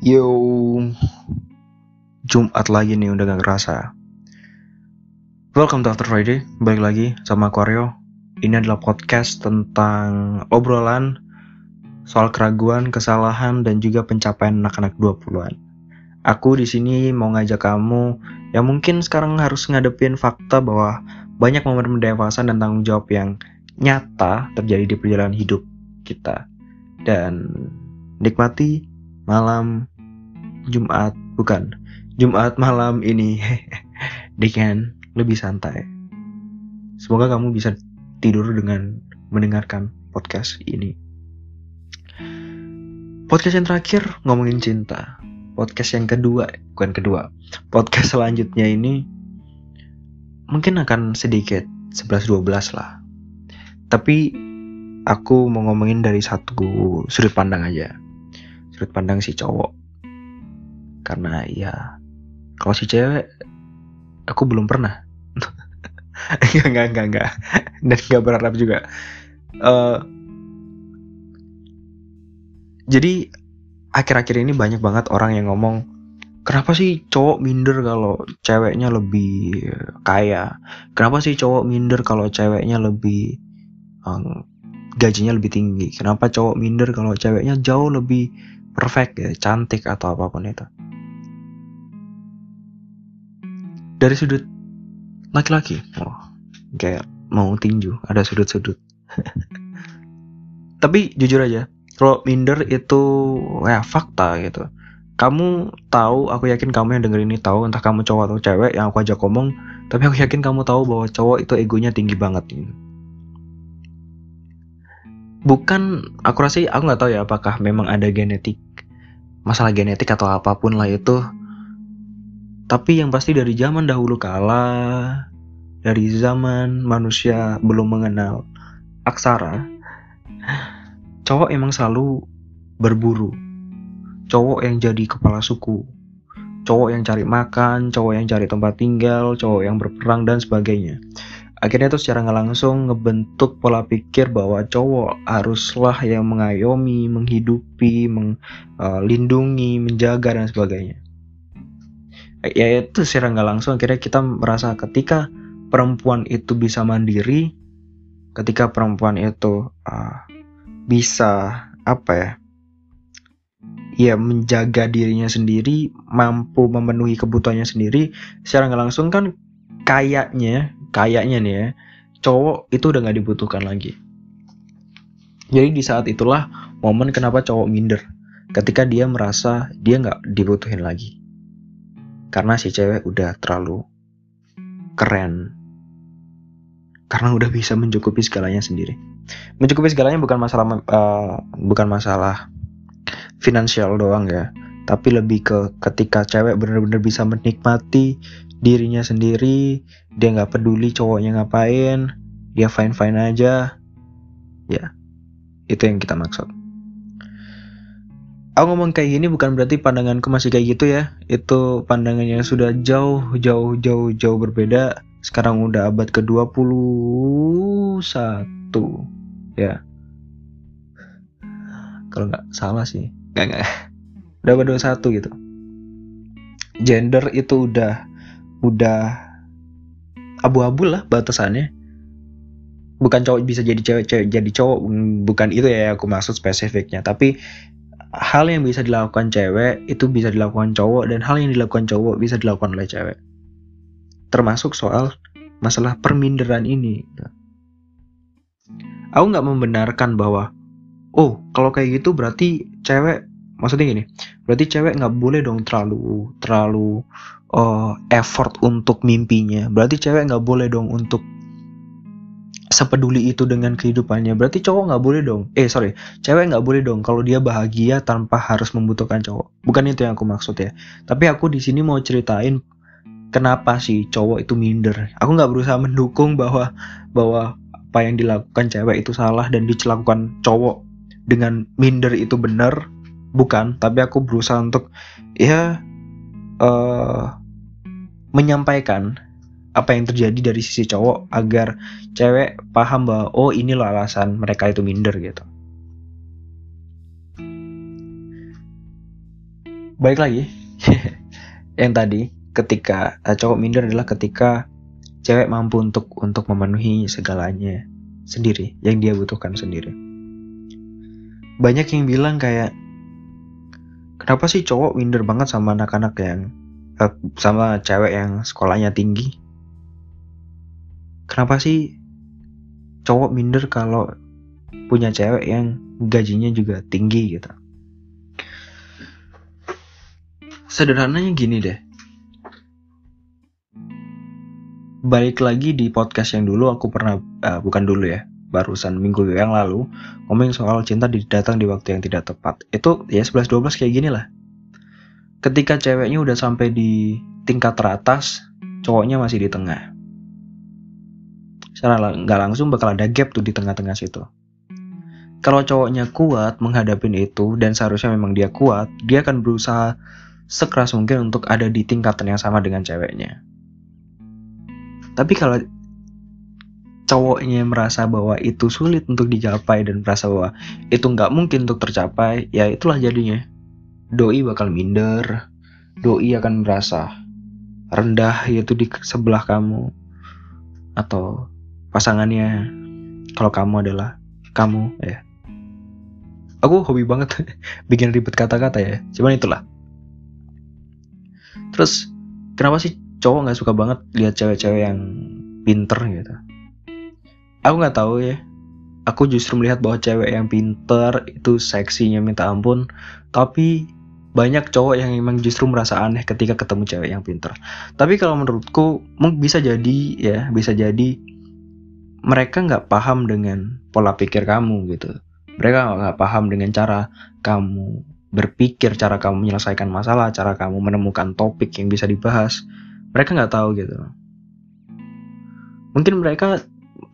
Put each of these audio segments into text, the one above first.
Yo, Jumat lagi nih udah gak kerasa. Welcome to After Friday, balik lagi sama aku Aryo. Ini adalah podcast tentang obrolan soal keraguan, kesalahan, dan juga pencapaian anak-anak 20-an. Aku di sini mau ngajak kamu yang mungkin sekarang harus ngadepin fakta bahwa banyak momen dewasa dan tanggung jawab yang nyata terjadi di perjalanan hidup kita. Dan nikmati malam Jumat bukan Jumat malam ini dengan lebih santai. Semoga kamu bisa tidur dengan mendengarkan podcast ini. Podcast yang terakhir ngomongin cinta. Podcast yang kedua, bukan kedua. Podcast selanjutnya ini mungkin akan sedikit 11-12 lah. Tapi aku mau ngomongin dari satu sudut pandang aja. Sudut pandang si cowok. Karena ya kalau si cewek aku belum pernah. enggak, enggak, enggak, enggak. Dan enggak berharap juga. Uh, jadi akhir-akhir ini banyak banget orang yang ngomong kenapa sih cowok minder kalau ceweknya lebih kaya kenapa sih cowok minder kalau ceweknya lebih um, gajinya lebih tinggi kenapa cowok minder kalau ceweknya jauh lebih perfect ya cantik atau apa pun itu dari sudut laki-laki? Oh kayak mau tinju ada sudut-sudut. Tapi jujur aja kalau minder itu ya fakta gitu. Kamu tahu aku yakin kamu yang denger ini tahu entah kamu cowok atau cewek yang aku ajak ngomong tapi aku yakin kamu tahu bahwa cowok itu egonya tinggi banget gitu. bukan aku rasa aku nggak tahu ya apakah memang ada genetik masalah genetik atau apa pun lah itu tapi yang pasti dari zaman dahulu kala dari zaman manusia belum mengenal aksara cowok emang selalu berburu. Cowok yang jadi kepala suku cowok yang cari makan cowok yang cari tempat tinggal cowok yang berperang dan sebagainya. Akhirnya itu secara nggak langsung ngebentuk pola pikir bahwa cowok haruslah yang mengayomi menghidupi melindungi uh, menjaga dan sebagainya ya itu secara nggak langsung akhirnya kita merasa ketika perempuan itu bisa mandiri ketika perempuan itu uh, bisa apa ya ya menjaga dirinya sendiri mampu memenuhi kebutuhannya sendiri secara nggak langsung kan kayaknya kayaknya nih ya cowok itu udah nggak dibutuhkan lagi. Jadi di saat itulah momen kenapa cowok minder ketika dia merasa dia nggak dibutuhin lagi karena si cewek udah terlalu keren. Karena udah bisa mencukupi segalanya sendiri. Mencukupi segalanya bukan masalah uh, bukan masalah finansial doang ya. Tapi lebih ke ketika cewek bener-bener bisa menikmati dirinya sendiri dia nggak peduli cowoknya ngapain dia fine fine aja. Ya itu yang kita maksud aku ngomong kayak gini bukan berarti pandanganku masih kayak gitu ya. Itu pandangannya sudah jauh jauh jauh jauh berbeda. Sekarang udah abad ke-21. Ya. Kalau nggak salah sih. Nggak nggak. Udah abad 21 gitu. Gender itu udah udah abu-abu lah batasannya. Bukan cowok bisa jadi cewek cewek jadi cowok. Bukan itu ya aku maksud spesifiknya. Tapi hal yang bisa dilakukan cewek itu bisa dilakukan cowok dan hal yang dilakukan cowok bisa dilakukan oleh cewek termasuk soal masalah perminderan ini. Aku nggak membenarkan bahwa, oh kalau kayak gitu berarti cewek, maksudnya gini, berarti cewek nggak boleh dong terlalu terlalu uh, effort untuk mimpinya. Berarti cewek nggak boleh dong untuk sepeduli itu dengan kehidupannya. Berarti cowok nggak boleh dong. Eh sorry, cewek nggak boleh dong kalau dia bahagia tanpa harus membutuhkan cowok. Bukan itu yang aku maksud ya. Tapi aku di sini mau ceritain kenapa sih cowok itu minder aku nggak berusaha mendukung bahwa bahwa apa yang dilakukan cewek itu salah dan dilakukan cowok dengan minder itu benar bukan tapi aku berusaha untuk ya uh, menyampaikan apa yang terjadi dari sisi cowok agar cewek paham bahwa oh ini loh alasan mereka itu minder gitu. Baik lagi. Yang tadi ketika uh, cowok minder adalah ketika cewek mampu untuk untuk memenuhi segalanya sendiri yang dia butuhkan sendiri. Banyak yang bilang kayak kenapa sih cowok minder banget sama anak-anak yang uh, sama cewek yang sekolahnya tinggi kenapa sih cowok minder kalau punya cewek yang gajinya juga tinggi gitu sederhananya gini deh. Balik lagi di podcast yang dulu aku pernah uh, bukan dulu ya, barusan minggu yang lalu ngomongin soal cinta datang di waktu yang tidak tepat. Itu ya 11 12 kayak gini lah. Ketika ceweknya udah sampai di tingkat teratas, cowoknya masih di tengah. Secara nggak langsung bakal ada gap tuh di tengah-tengah situ. Kalau cowoknya kuat menghadapin itu dan seharusnya memang dia kuat, dia akan berusaha sekeras mungkin untuk ada di tingkatan yang sama dengan ceweknya. Tapi kalau cowoknya merasa bahwa itu sulit untuk dicapai dan merasa bahwa itu nggak mungkin untuk tercapai, ya itulah jadinya. Doi bakal minder, doi akan merasa rendah yaitu di sebelah kamu atau pasangannya. Kalau kamu adalah kamu ya. Aku hobi banget bikin ribet kata-kata ya, cuman itulah. Terus kenapa sih cowok nggak suka banget lihat cewek-cewek yang pinter gitu? Aku nggak tahu ya. Aku justru melihat bahwa cewek yang pinter itu seksinya minta ampun tapi banyak cowok yang memang justru merasa aneh ketika ketemu cewek yang pinter. Tapi kalau menurutku bisa jadi ya bisa jadi mereka nggak paham dengan pola pikir kamu gitu mereka nggak paham dengan cara kamu berpikir, cara kamu menyelesaikan masalah, cara kamu menemukan topik yang bisa dibahas. Mereka nggak tahu gitu. Mungkin mereka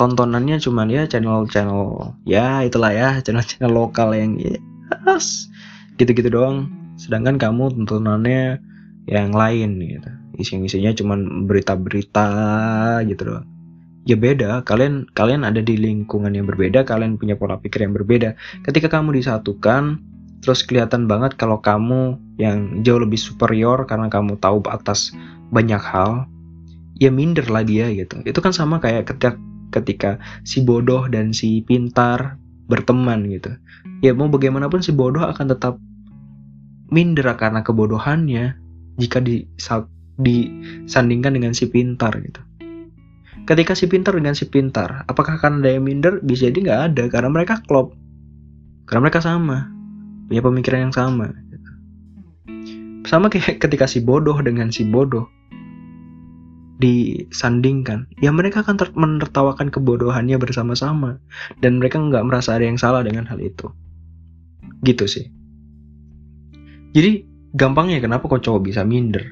tontonannya cuman ya channel-channel ya itulah ya channel-channel lokal yang yes, gitu-gitu doang. Sedangkan kamu tontonannya yang lain gitu. Isi-isinya cuman berita-berita gitu doang. Ya beda, kalian kalian ada di lingkungan yang berbeda, kalian punya pola pikir yang berbeda. Ketika kamu disatukan, terus kelihatan banget kalau kamu yang jauh lebih superior karena kamu tahu atas banyak hal ya minder lah dia gitu. Itu kan sama kayak ketika ketika si bodoh dan si pintar berteman gitu. Ya mau bagaimanapun si bodoh akan tetap minder karena kebodohannya jika di, disandingkan dengan si pintar gitu ketika si pintar dengan si pintar apakah akan ada yang minder? Bisa jadi nggak ada karena mereka klop. Karena mereka sama. Punya pemikiran yang sama. Sama kayak ketika si bodoh dengan si bodoh disandingkan ya mereka akan menertawakan kebodohannya bersama-sama dan mereka nggak merasa ada yang salah dengan hal itu. Gitu sih. Jadi gampangnya kenapa kok cowok bisa minder?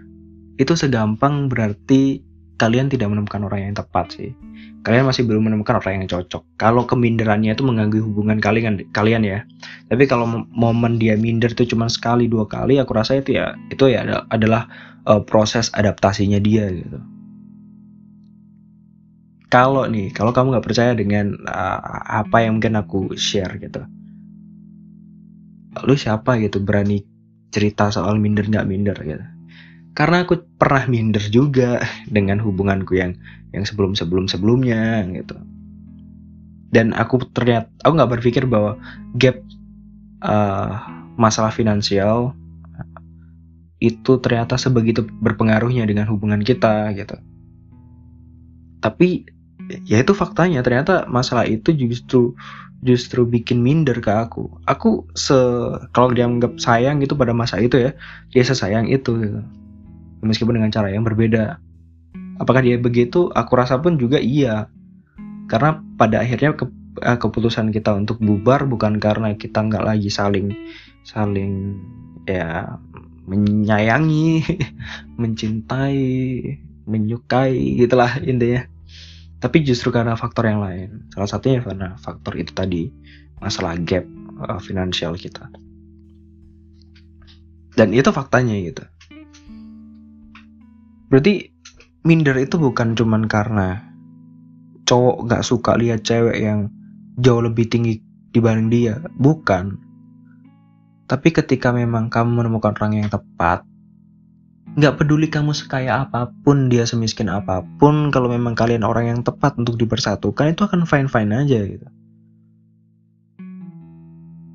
Itu segampang berarti kalian tidak menemukan orang yang tepat sih. Kalian masih belum menemukan orang yang cocok. Kalau keminderannya itu mengganggu hubungan kalian kalian ya. Tapi kalau momen dia minder itu cuma sekali dua kali, aku rasa itu ya itu ya adalah uh, proses adaptasinya dia gitu. Kalau nih, kalau kamu nggak percaya dengan uh, apa yang mungkin aku share gitu, lu siapa gitu berani cerita soal minder nggak minder gitu karena aku pernah minder juga dengan hubunganku yang yang sebelum sebelum sebelumnya gitu. Dan aku terlihat aku nggak berpikir bahwa gap uh, masalah finansial itu ternyata sebegitu berpengaruhnya dengan hubungan kita gitu. Tapi ya itu faktanya ternyata masalah itu justru justru bikin minder ke aku. Aku se kalau dia anggap sayang gitu pada masa itu ya dia sesayang itu gitu meskipun dengan cara yang berbeda. Apakah dia begitu? Aku rasa pun juga iya. Karena pada akhirnya ke, eh, keputusan kita untuk bubar bukan karena kita nggak lagi saling saling ya menyayangi, mencintai, menyukai gitulah intinya. Tapi justru karena faktor yang lain. Salah satunya karena faktor itu tadi masalah gap uh, finansial kita. Dan itu faktanya gitu. Berarti minder itu bukan cuman karena cowok gak suka lihat cewek yang jauh lebih tinggi dibanding dia, bukan. Tapi ketika memang kamu menemukan orang yang tepat, nggak peduli kamu sekaya apa pun, dia semiskin apa pun, kalau memang kalian orang yang tepat untuk dipersatukan, itu akan fine-fine aja gitu.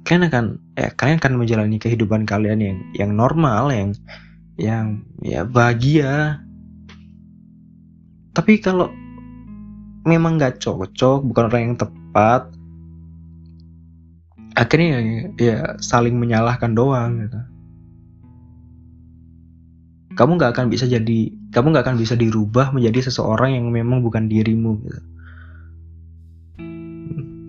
Kalian akan, ya kalian akan menjalani kehidupan kalian yang yang normal, yang yang ya bahagia. Tapi kalau memang nggak cocok, bukan orang yang tepat, akhirnya ya, ya saling menyalahkan doang gitu. Kamu nggak akan bisa jadi, kamu nggak akan bisa dirubah menjadi seseorang yang memang bukan dirimu gitu.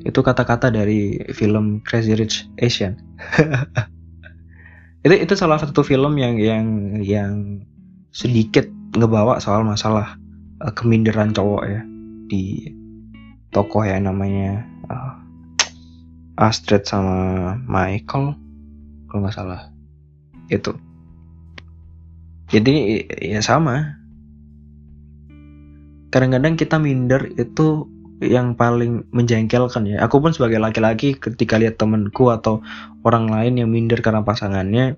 Itu kata-kata dari film Crazy Rich Asian. itu itu salah satu film yang yang yang sedikit ngebawa soal masalah uh, keminderan cowok ya. Di tokoh ya namanya uh, Astrid sama Michael kalau nggak salah. Itu. Jadi ya sama. Kadang-kadang kita minder itu yang paling menjengkelkan ya. Aku pun sebagai laki-laki ketika lihat temenku atau orang lain yang minder karena pasangannya,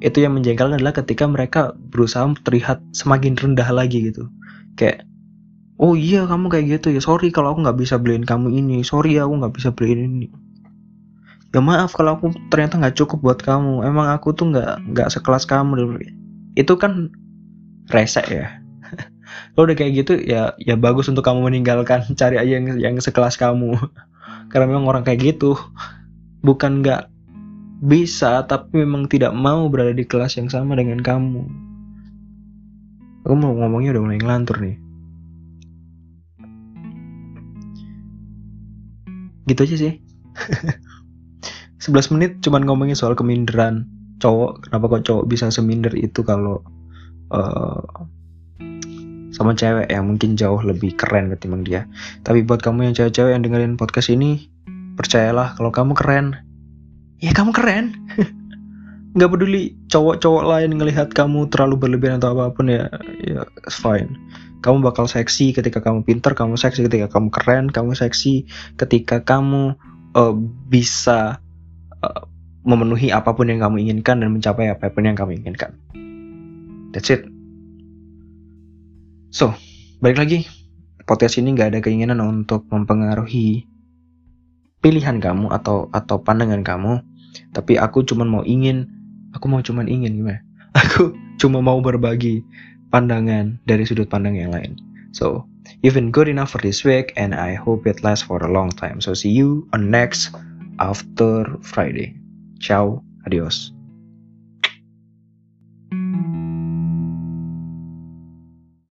itu yang menjengkelkan adalah ketika mereka berusaha terlihat semakin rendah lagi gitu. Kayak, oh iya kamu kayak gitu ya, sorry kalau aku nggak bisa beliin kamu ini, sorry aku nggak bisa beliin ini. Ya maaf kalau aku ternyata nggak cukup buat kamu, emang aku tuh nggak nggak sekelas kamu. Itu kan resek ya. Lo udah kayak gitu ya ya bagus untuk kamu meninggalkan. Cari aja yang yang sekelas kamu. Karena memang orang kayak gitu. Bukan nggak bisa tapi memang tidak mau berada di kelas yang sama dengan kamu. Aku mau ngomongnya udah mulai ngelantur nih. Gitu aja sih. 11 menit cuman ngomongin soal keminderan. Cowok kenapa kok cowok bisa seminder itu kalau uh, sama cewek yang mungkin jauh lebih keren ketimbang dia. Tapi buat kamu yang cewek-cewek yang dengerin podcast ini, percayalah kalau kamu keren, ya kamu keren. Gak peduli cowok-cowok lain ngelihat kamu terlalu berlebihan atau apa pun ya, ya fine. Kamu bakal seksi ketika kamu pinter, kamu seksi ketika kamu keren, kamu seksi ketika kamu uh, bisa uh, memenuhi apa pun yang kamu inginkan dan mencapai apa pun yang kamu inginkan. That's it. So, balik lagi, podcast ini nggak ada keinginan untuk mempengaruhi pilihan kamu atau atau pandangan kamu, tapi aku cuma mau ingin, aku mau cuma ingin gimana? Aku cuma mau berbagi pandangan dari sudut pandang yang lain. So, you've been good enough for this week, and I hope it lasts for a long time. So, see you on next after Friday. Ciao, adios.